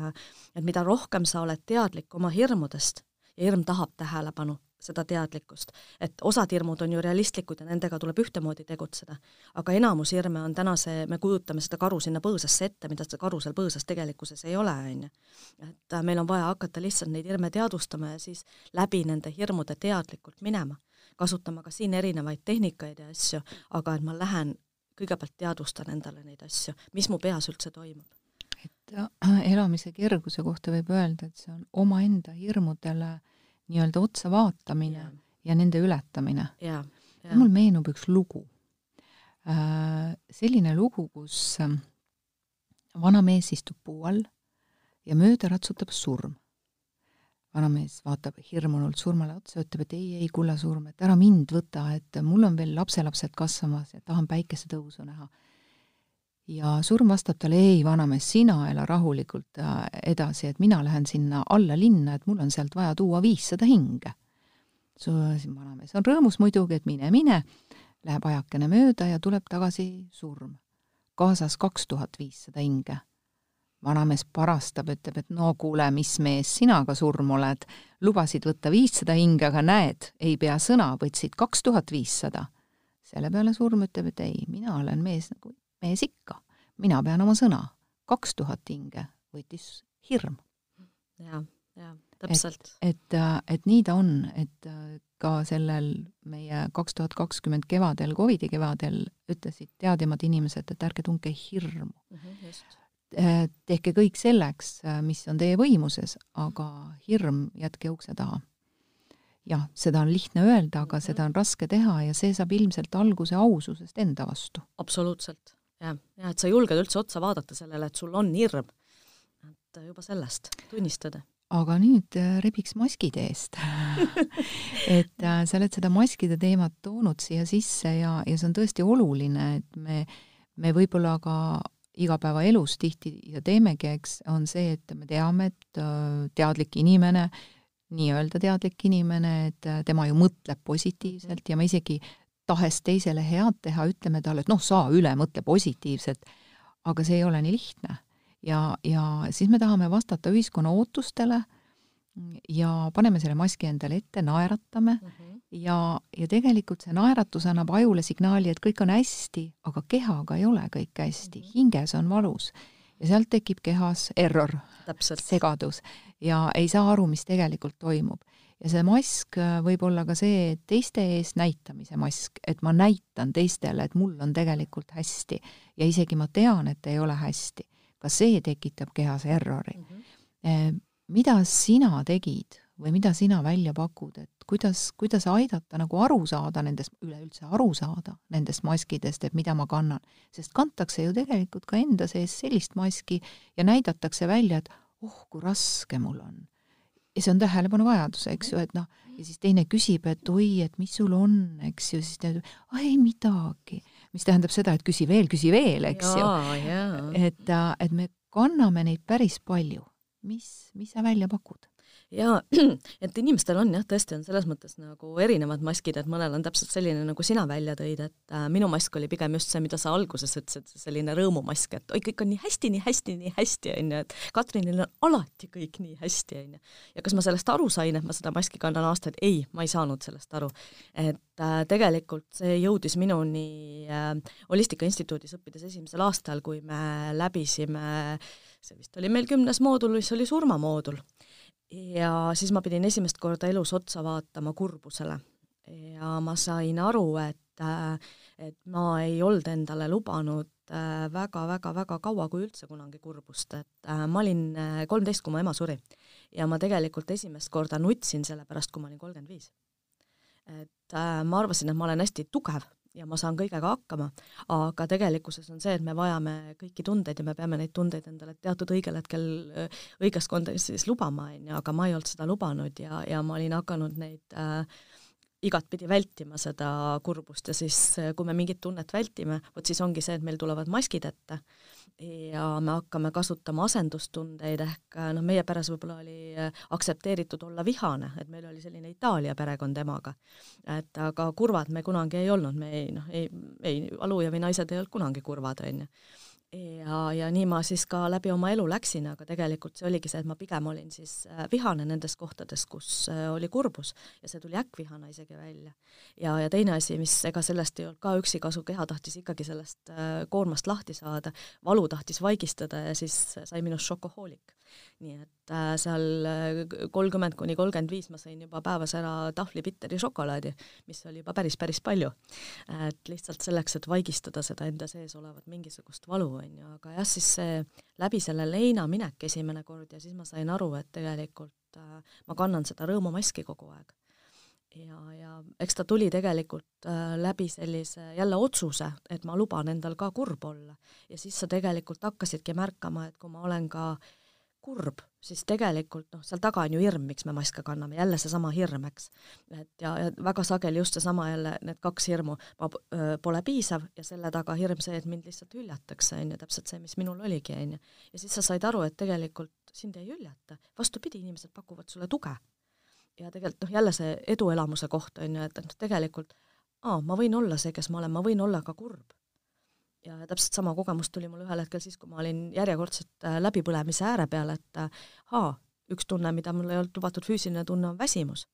et mida rohkem sa oled teadlik oma hirmudest ja hirm tahab tähelepanu, seda teadlikkust. et osad hirmud on ju realistlikud ja nendega tuleb ühtemoodi tegutseda. aga enamus hirme on täna see, me kujutame seda karu sinna põõsasse ette, mida seda karu seal põõsas tegelikkuses ei ole, on ju. et äh, meil on vaja hakata lihtsalt neid hirme teadvustama ja siis läbi nende hirmude teadlikult minema. kasutama ka siin erinevaid tehnikaid ja asju, aga et ma lähen, kõigepealt teadvustan endale neid asju, mis mu peas üldse toimub et äh, elamise kerguse kohta võib öelda, et see on omaenda hirmudele äh, nii-öelda otsa vaatamine ja, ja nende ületamine. mul meenub üks lugu äh,. selline lugu, kus äh, vanamees istub puu all ja mööda ratsutab surm. vanamees vaatab hirmunult surmale otsa, ütleb, et ei, ei, kulla surm, et ära mind võta, et mul on veel lapselapsed kasvamas ja tahan päikesetõusu näha ja surm vastab talle, ei, vanamees, sina ela rahulikult äh, edasi, et mina lähen sinna alla linna, et mul on sealt vaja tuua viissada hinge. su vanamees on rõõmus muidugi, et mine, mine, läheb ajakene mööda ja tuleb tagasi surm. kaasas kaks tuhat viissada hinge. vanamees parastab, ütleb, et no kuule, mis mees sina ka surm oled, lubasid võtta viissada hinge, aga näed, ei pea sõna, võtsid kaks tuhat viissada. selle peale surm ütleb, et ei, mina olen mees nagu mees ikka, mina pean oma sõna. kaks tuhat hinge võttis hirm. ja, ja täpselt. et, et, et nii ta on, et ka sellel meie kaks tuhat kakskümmend kevadel, Covidi kevadel ütlesid teadjamad inimesed, et ärge tundke hirmu mm. -hmm, tehke kõik selleks, mis on teie võimuses, aga hirm jätke ukse taha. jah, seda on lihtne öelda, aga mm -hmm. seda on raske teha ja see saab ilmselt alguse aususest enda vastu. absoluutselt jah, ja et sa julged üldse otsa vaadata sellele, et sul on hirm. et juba sellest tunnistada. aga nüüd äh, rebiks maskid eest et äh, sa oled seda maskide teemat toonud siia sisse ja, ja see on tõesti oluline, et me, me võib-olla ka igapäevaelus tihti ja teemegi, eks, on see, et me teame, et äh, teadlik inimene, nii-öelda teadlik inimene, et äh, tema ju mõtleb positiivselt ja me isegi tahes teisele head teha, ütleme talle, et noh, saa üle, mõtle positiivselt, aga see ei ole nii lihtne. ja, ja siis me tahame vastata ühiskonna ootustele ja paneme selle maski endale ette, naeratame. Mm -hmm. ja, ja tegelikult see naeratus annab ajule signaali, et kõik on hästi, aga kehaga ei ole kõik hästi. Mm, -hmm. hinges on valus. Ja sealt tekib kehas error, segadus. Ja ei saa aru, mis tegelikult toimub ja see mask äh, võib olla ka see teiste ees näitamise mask, et ma näitan teistele, et mul on tegelikult hästi ja isegi ma tean, et ei ole hästi. ka see tekitab kehas errori mm. -hmm. mida sina tegid või mida sina välja pakud, et kuidas, kuidas aidata nagu aru saada nendest, üleüldse aru saada nendest maskidest, et mida ma kannan, sest kantakse ju tegelikult ka enda sees sellist maski ja näidatakse välja, et oh, kui raske mul on ja see on tähelepanuvajadus, eks ju, et noh, ja siis teine küsib, et oi, et mis sul on, eks ju, siis ta ütleb, ei midagi, mis tähendab seda, et küsi veel, küsi veel, eks ju. et, et me kanname neid päris palju. mis, mis sa välja pakud? Jaa, et inimestel on jah, tõesti on selles mõttes nagu erinevad maskid, et mõnel on täpselt selline, nagu sina välja tõid, et äh, minu mask oli pigem just see, mida sa alguses ütlesid, selline rõõmumask, et oi, kõik on nii hästi, nii hästi, nii hästi, on ju, et Katrinil on alati kõik nii hästi, on ju. ja kas ma sellest aru sain, et ma seda maski kannan aastaid, ei, ma ei saanud sellest aru. et äh, tegelikult see jõudis minuni äh, Holistika Instituudis õppides esimesel aastal, kui me läbisime see vist oli meil kümnes moodul, mis oli surmamoodul ja siis ma pidin esimest korda elus otsa vaatama kurbusele ja ma sain aru, et, et ma ei olnud endale lubanud väga-väga-väga kaua, kui üldse kunagi kurbust, et ma olin kolmteist, kui mu ema suri. ja ma tegelikult esimest korda nutsin selle pärast, kui ma olin kolmkümmend viis. et ma arvasin, et ma olen hästi tugev ja ma saan kõigega hakkama, aga tegelikkuses on see, et me vajame kõiki tundeid ja me peame neid tundeid endale teatud õigel hetkel õiges kontekstis lubama, on ju, aga ma ei olnud seda lubanud ja, ja ma olin hakanud neid äh, igatpidi vältima seda kurbust ja siis, kui me mingit tunnet vältime, vot siis ongi see, et meil tulevad maskid ette ja me hakkame kasutama asendustundeid ehk noh, meie peres võib-olla oli aktsepteeritud olla vihane, et meil oli selline Itaalia perekond emaga. et aga kurvad me kunagi ei olnud, me ei noh, ei, ei aluja või naised ei olnud kunagi kurvad, on ju ja, ja nii ma siis ka läbi oma elu läksin, aga tegelikult see oligi see, et ma pigem olin siis äh, vihane nendes kohtades, kus äh, oli kurbus ja see tuli äkkvihana isegi välja. ja, ja teine asi, mis ega sellest ei olnud ka üksi kasu, keha tahtis ikkagi sellest äh, koormast lahti saada, valu tahtis vaigistada ja siis sai minust šokohoolik nii et äh, seal äh, kolmkümmend kuni kolmkümmend viis ma sõin juba päevas ära tahvli bitteri šokolaadi, mis oli juba päris, päris palju. et lihtsalt selleks, et vaigistada seda enda sees olevat mingisugust valu, on ju, aga jah, siis see läbi selle leina minek esimene kord ja siis ma sain aru, et tegelikult äh, ma kannan seda rõõmumaski kogu aeg ja, ja eks ta tuli tegelikult äh, läbi sellise jälle otsuse, et ma luban endal ka kurb olla. ja siis sa tegelikult hakkasidki märkama, et kui ma olen ka äh, kurb, siis tegelikult noh, seal taga on ju hirm, miks me maske kanname, jälle seesama hirm, eks. et ja, ja väga sageli just seesama jälle, need kaks hirmu, ma öö, pole piisav ja selle taga hirm see, et mind lihtsalt hüljatakse, on ju, täpselt see, mis minul oligi, on ju. ja siis sa said aru, et tegelikult sind ei hüljata, vastupidi, inimesed pakuvad sulle tuge. ja tegelikult noh, jälle see eduelamuse koht, on ju, et noh, tegelikult aa, ma võin olla see, kes ma olen, ma võin olla ka kurb ja täpselt sama kogemus tuli mul ühel hetkel siis, kui ma olin järjekordselt äh, läbipõlemise ääre peal, et äh, haa, üks tunne, mida mul ei olnud lubatud füüsiline tunne, on väsimus.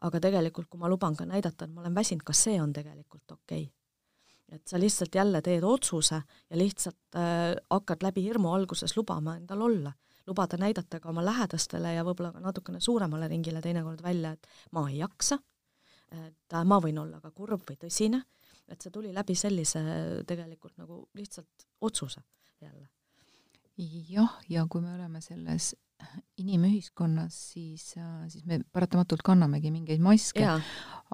aga tegelikult, kui ma luban ka näidata, et ma olen väsinud, ka see on tegelikult okei okay. et sa lihtsalt jälle teed otsuse ja lihtsalt äh, hakkad läbi hirmu alguses lubama endal olla, lubada näidata ka oma lähedastele ja võib-olla ka natukene suuremale ringile teinekord välja, et ma ei jaksa, et äh, ma võin olla ka kurb või tõsine et see tuli läbi sellise tegelikult nagu lihtsalt otsuse jälle. jah, ja kui me oleme selles inimühiskonnas, siis, siis me paratamatult kannamegi mingeid maske,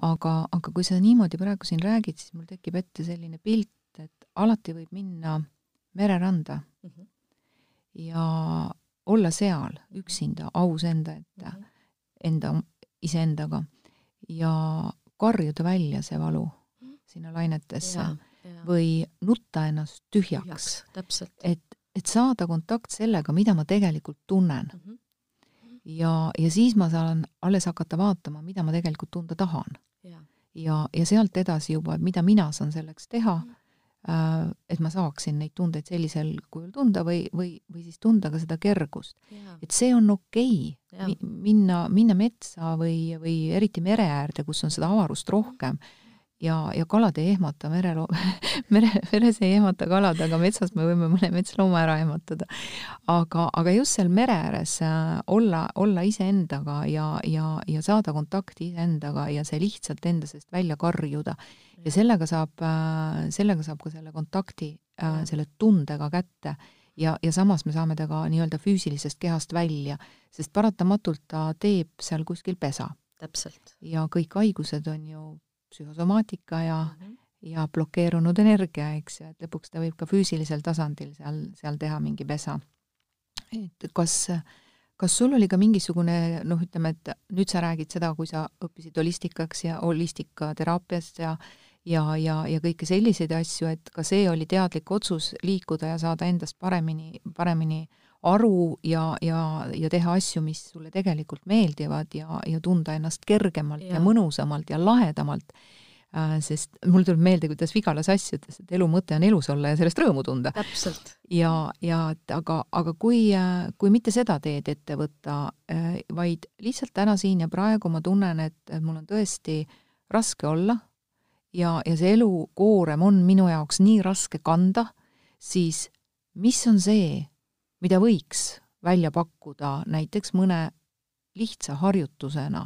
aga, aga kui sa niimoodi praegu siin räägid, siis mul tekib ette selline pilt, et alati võib minna mereranda mm -hmm. ja olla seal üksinda, aus enda ette mm, -hmm. enda, iseendaga ja karjuda välja see valu sinna lainetesse ja, ja. või nutta ennast tühjaks, tühjaks. et, et saada kontakt sellega, mida ma tegelikult tunnen mm. -hmm. ja, ja siis ma saan alles hakata vaatama, mida ma tegelikult tunda tahan. ja, ja, ja sealt edasi juba, et mida mina saan selleks teha mm, -hmm et ma saaksin neid tundeid sellisel kujul tunda või, või, või siis tunda ka seda kergust. et see on okei okay. minna, minna metsa või, või eriti mere äärde, kus on seda avarust rohkem mm, -hmm ja, ja kalad ei ehmata, merelo-, mere, veres ei ehmata kalad, aga metsas me võime mõne metslooma ära ehmatada. aga, aga just seal mere ääres äh, olla, olla iseendaga ja, ja, ja saada kontakti iseendaga ja see lihtsalt enda seest välja karjuda. ja sellega saab, äh, sellega saab ka selle kontakti, äh, selle tundega kätte ja, ja samas me saame ta ka nii-öelda füüsilisest kehast välja, sest paratamatult ta teeb seal kuskil pesa. täpselt. ja kõik haigused on ju psühhosomaatika ja mm, -hmm. ja blokeerunud energia, eks ju, et lõpuks ta võib ka füüsilisel tasandil seal, seal teha mingi pesa. et kas, kas sul oli ka mingisugune noh, ütleme, et nüüd sa räägid seda, kui sa õppisid holistikaks ja holistikateraapiast ja ja, ja, ja kõike selliseid asju, et ka see oli teadlik otsus liikuda ja saada endast paremini, paremini aru ja, ja, ja teha asju, mis sulle tegelikult meeldivad ja, ja tunda ennast kergemalt ja, ja mõnusamalt ja lahedamalt äh,. sest mul tuleb meelde, kuidas Vigala Sass ütles, et elu mõte on elus olla ja sellest rõõmu tunda. ja, ja et aga, aga kui, äh, kui mitte seda teed ette võtta äh,, vaid lihtsalt täna siin ja praegu ma tunnen, et mul on tõesti raske olla ja, ja see elukoorem on minu jaoks nii raske kanda, siis mis on see, mida võiks välja pakkuda näiteks mõne lihtsa harjutusena,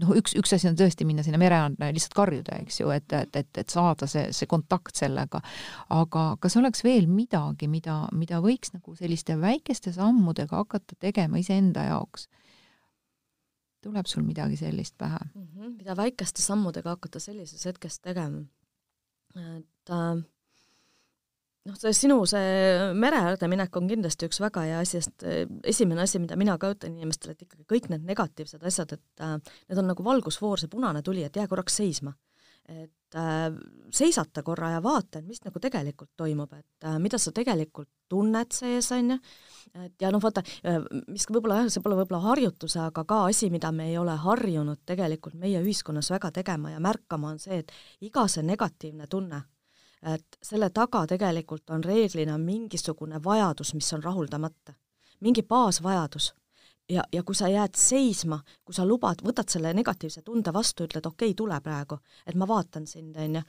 noh, üks, üks asi on tõesti minna sinna mere alla ja lihtsalt karjuda, eks ju, et, et, et, et saada see, see kontakt sellega. aga kas oleks veel midagi, mida, mida võiks nagu selliste väikeste sammudega hakata tegema iseenda jaoks? tuleb sul midagi sellist pähe mm? -hmm, mida väikeste sammudega hakata sellises hetkes tegema? et äh, noh, see sinu see mere äärde minek on kindlasti üks väga hea asi, sest eh, esimene asi, mida mina ka ütlen inimestele, et ikkagi kõik need negatiivsed asjad, et äh, need on nagu valgusfoor, see punane tuli, et jää korraks seisma. et äh, seisata korra ja vaata, et mis nagu tegelikult toimub, et äh, mida sa tegelikult tunned sees, on ju, et ja noh, vaata, äh, mis võib-olla jah, see pole võib-olla harjutus, aga ka asi, mida me ei ole harjunud tegelikult meie ühiskonnas väga tegema ja märkama, on see, et iga see negatiivne tunne et selle taga tegelikult on reeglina mingisugune vajadus, mis on rahuldamata. mingi baasvajadus. ja, ja kui sa jääd seisma, kui sa lubad, võtad selle negatiivse tunde vastu, ütled okei okay,, tule praegu, et ma vaatan sind, on ju,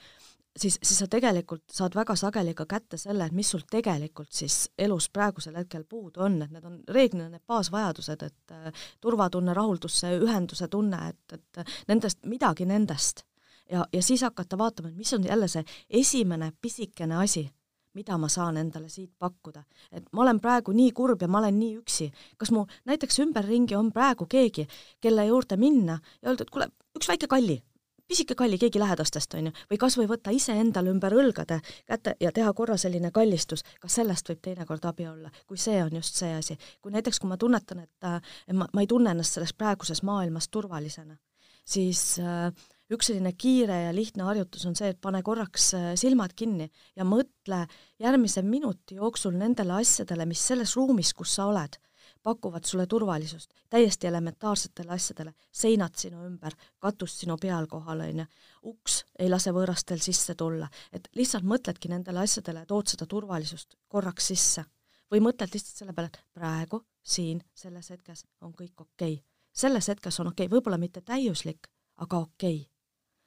siis, siis sa tegelikult saad väga sageli ka kätte selle, et mis sul tegelikult siis elus praegusel hetkel puudu on, et need on reeglina need baasvajadused, et äh, turvatunne, rahuldus, see ühenduse tunne, et, et nendest, midagi nendest. Ja, ja siis hakata vaatama, et mis on jälle see esimene pisikene asi, mida ma saan endale siit pakkuda. et ma olen praegu nii kurb ja ma olen nii üksi. kas mu näiteks ümberringi on praegu keegi, kelle juurde minna ja öelda, et kuule, üks väike kalli pisike kalli keegi lähedastest, on ju, või kas või võtta iseendale ümber õlgade kätte ja teha korra selline kallistus, ka sellest võib teinekord abi olla, kui see on just see asi. kui näiteks, kui ma tunnetan, et äh, ma, ma ei tunne ennast selles praeguses maailmas turvalisena, siis äh, üks selline kiire ja lihtne harjutus on see, et pane korraks äh, silmad kinni ja mõtle järgmise minuti jooksul nendele asjadele, mis selles ruumis, kus sa oled, pakuvad sulle turvalisust täiesti elementaarsetele asjadele, seinad sinu ümber, katus sinu peal kohal, on ju, uks ei lase võõrastel sisse tulla, et lihtsalt mõtledki nendele asjadele, tood seda turvalisust korraks sisse. või mõtled lihtsalt selle peale, et praegu, siin, selles hetkes on kõik okei okay.. selles hetkes on okei okay., võib-olla mitte täiuslik, aga okei okay.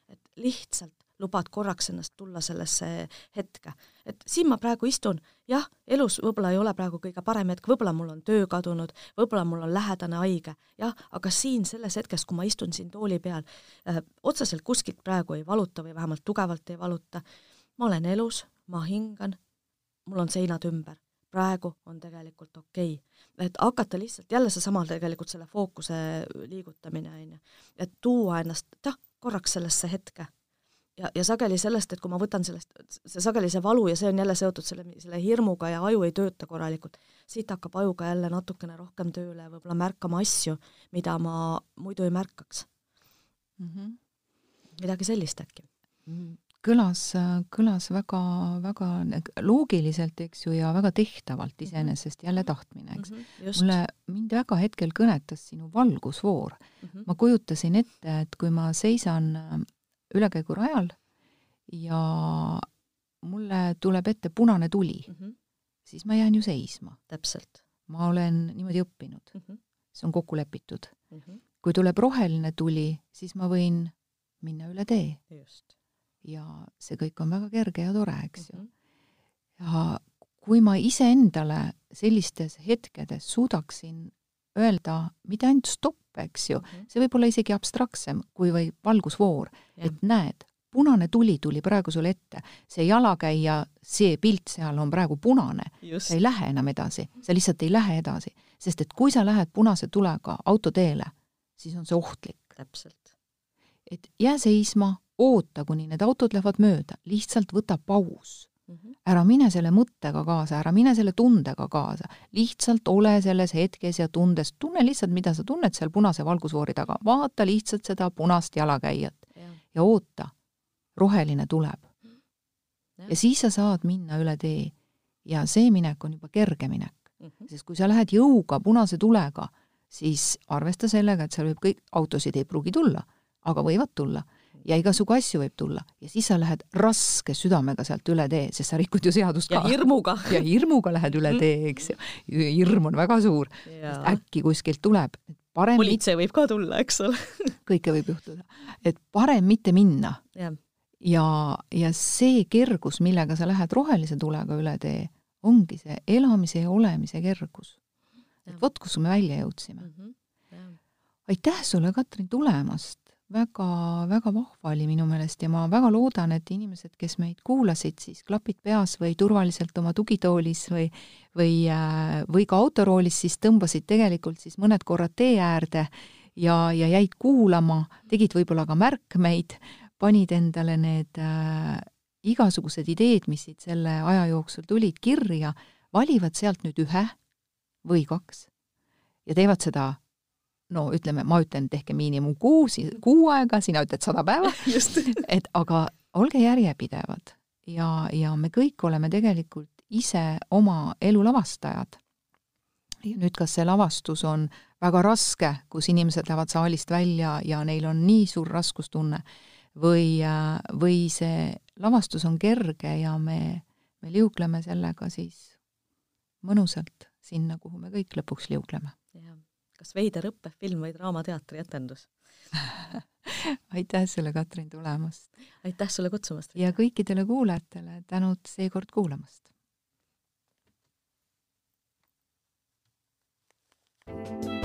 Et lihtsalt lubad korraks ennast tulla sellesse hetke. et siin ma praegu istun, jah, elus võib-olla ei ole praegu kõige parem hetk, võib-olla mul on töö kadunud, võib-olla mul on lähedane haige, jah, aga siin selles hetkes, kui ma istun siin tooli peal äh,, otseselt kuskilt praegu ei valuta või vähemalt tugevalt ei valuta, ma olen elus, ma hingan, mul on seinad ümber. Praegu on tegelikult okei. Okay.. et hakata lihtsalt, jälle seesama tegelikult selle fookuse liigutamine, on ju, et tuua ennast, jah, korraks sellesse hetke ja, ja sageli sellest, et kui ma võtan sellest, see sageli see valu ja see on jälle seotud selle, selle hirmuga ja aju ei tööta korralikult, siit hakkab ajuga jälle natukene rohkem tööle võib-olla märkama asju, mida ma muidu ei märkaks mm. -hmm. midagi sellist äkki mm, kõlas, kõlas väga, väga loogiliselt, eks ju, ja väga tehtavalt mhm. iseenesest, jälle tahtmine, eks mm. -hmm, mulle, mind väga hetkel kõnetas sinu valgusfoor mm. -hmm. ma kujutasin ette, et kui ma seisan ülekäigurajal ja mulle tuleb ette punane tuli mm, -hmm. siis ma jään ju seisma. täpselt. ma olen niimoodi õppinud mm. -hmm. see on kokku lepitud mm. -hmm. kui tuleb roheline tuli, siis ma võin minna üle tee. Ja see kõik on väga kerge ja tore, eks ju. Mhm. ja kui ma iseendale sellistes hetkedes suudaksin öelda mitte ainult stopp, eks ju, mhm. see võib olla isegi abstraktsem kui või valgusfoor, et näed, punane tuli tuli praegu sulle ette, see jalakäija, see pilt seal on praegu punane, sa ei lähe enam edasi, sa lihtsalt ei lähe edasi, sest et kui sa lähed punase tulega autoteele, siis on see ohtlik. täpselt. et jää seisma, oota, kuni need autod lähevad mööda, lihtsalt võta paus. Mhm. ära mine selle mõttega kaasa, ära mine selle tundega kaasa, lihtsalt ole selles hetkes ja tundes, tunne lihtsalt, mida sa tunned seal punase valgusfoori taga, vaata lihtsalt seda punast jalakäijat. Ja, ja oota, roheline tuleb. ja siis sa saad minna üle tee. Ja see minek on juba kerge minek. Mm, -hmm. sest kui sa lähed jõuga punase tulega, siis arvesta sellega, et seal võib kõik, autosid ei pruugi tulla, aga võivad tulla ja igasugu asju võib tulla ja siis sa lähed raske südamega sealt üle tee, sest sa rikud ju seadust ka. ja hirmuga. ja hirmuga lähed üle tee, eks ju. hirm on väga suur, äkki kuskilt tuleb. parem politsei mit... võib ka tulla, eks ole kõike võib juhtuda. et parem mitte minna. ja, ja, ja see kergus, millega sa lähed rohelise tulega üle tee, ongi see elamise ja olemise kergus. et vot, kus me välja jõudsime mm. -hmm. Aitäh sulle, Katrin, tulemast väga, väga vahva oli minu meelest ja ma väga loodan, et inimesed, kes meid kuulasid, siis klapid peas või turvaliselt oma tugitoolis või või, äh, või ka autoroolis, siis tõmbasid tegelikult siis mõned korrad tee äärde ja, ja jäid kuulama, tegid võib-olla ka märkmeid, panid endale need äh, igasugused ideed, mis siit selle aja jooksul tulid, kirja, valivad sealt nüüd ühe või kaks ja teevad seda no ütleme, ma ütlen, tehke miinimum kuus, kuu aega, sina ütled sada päeva et aga olge järjepidevad ja, ja me kõik oleme tegelikult ise oma elu lavastajad. ja nüüd, kas see lavastus on väga raske, kus inimesed lähevad saalist välja ja neil on nii suur raskustunne, või, või see lavastus on kerge ja me, me liugleme sellega siis mõnusalt sinna, kuhu me kõik lõpuks liugleme. Kas veider õppefilm või Draamateatri etendus aitäh sulle, Katrin, tulemast! aitäh sulle kutsumast! ja kõikidele kuulajatele tänud seekord kuulamast! thank you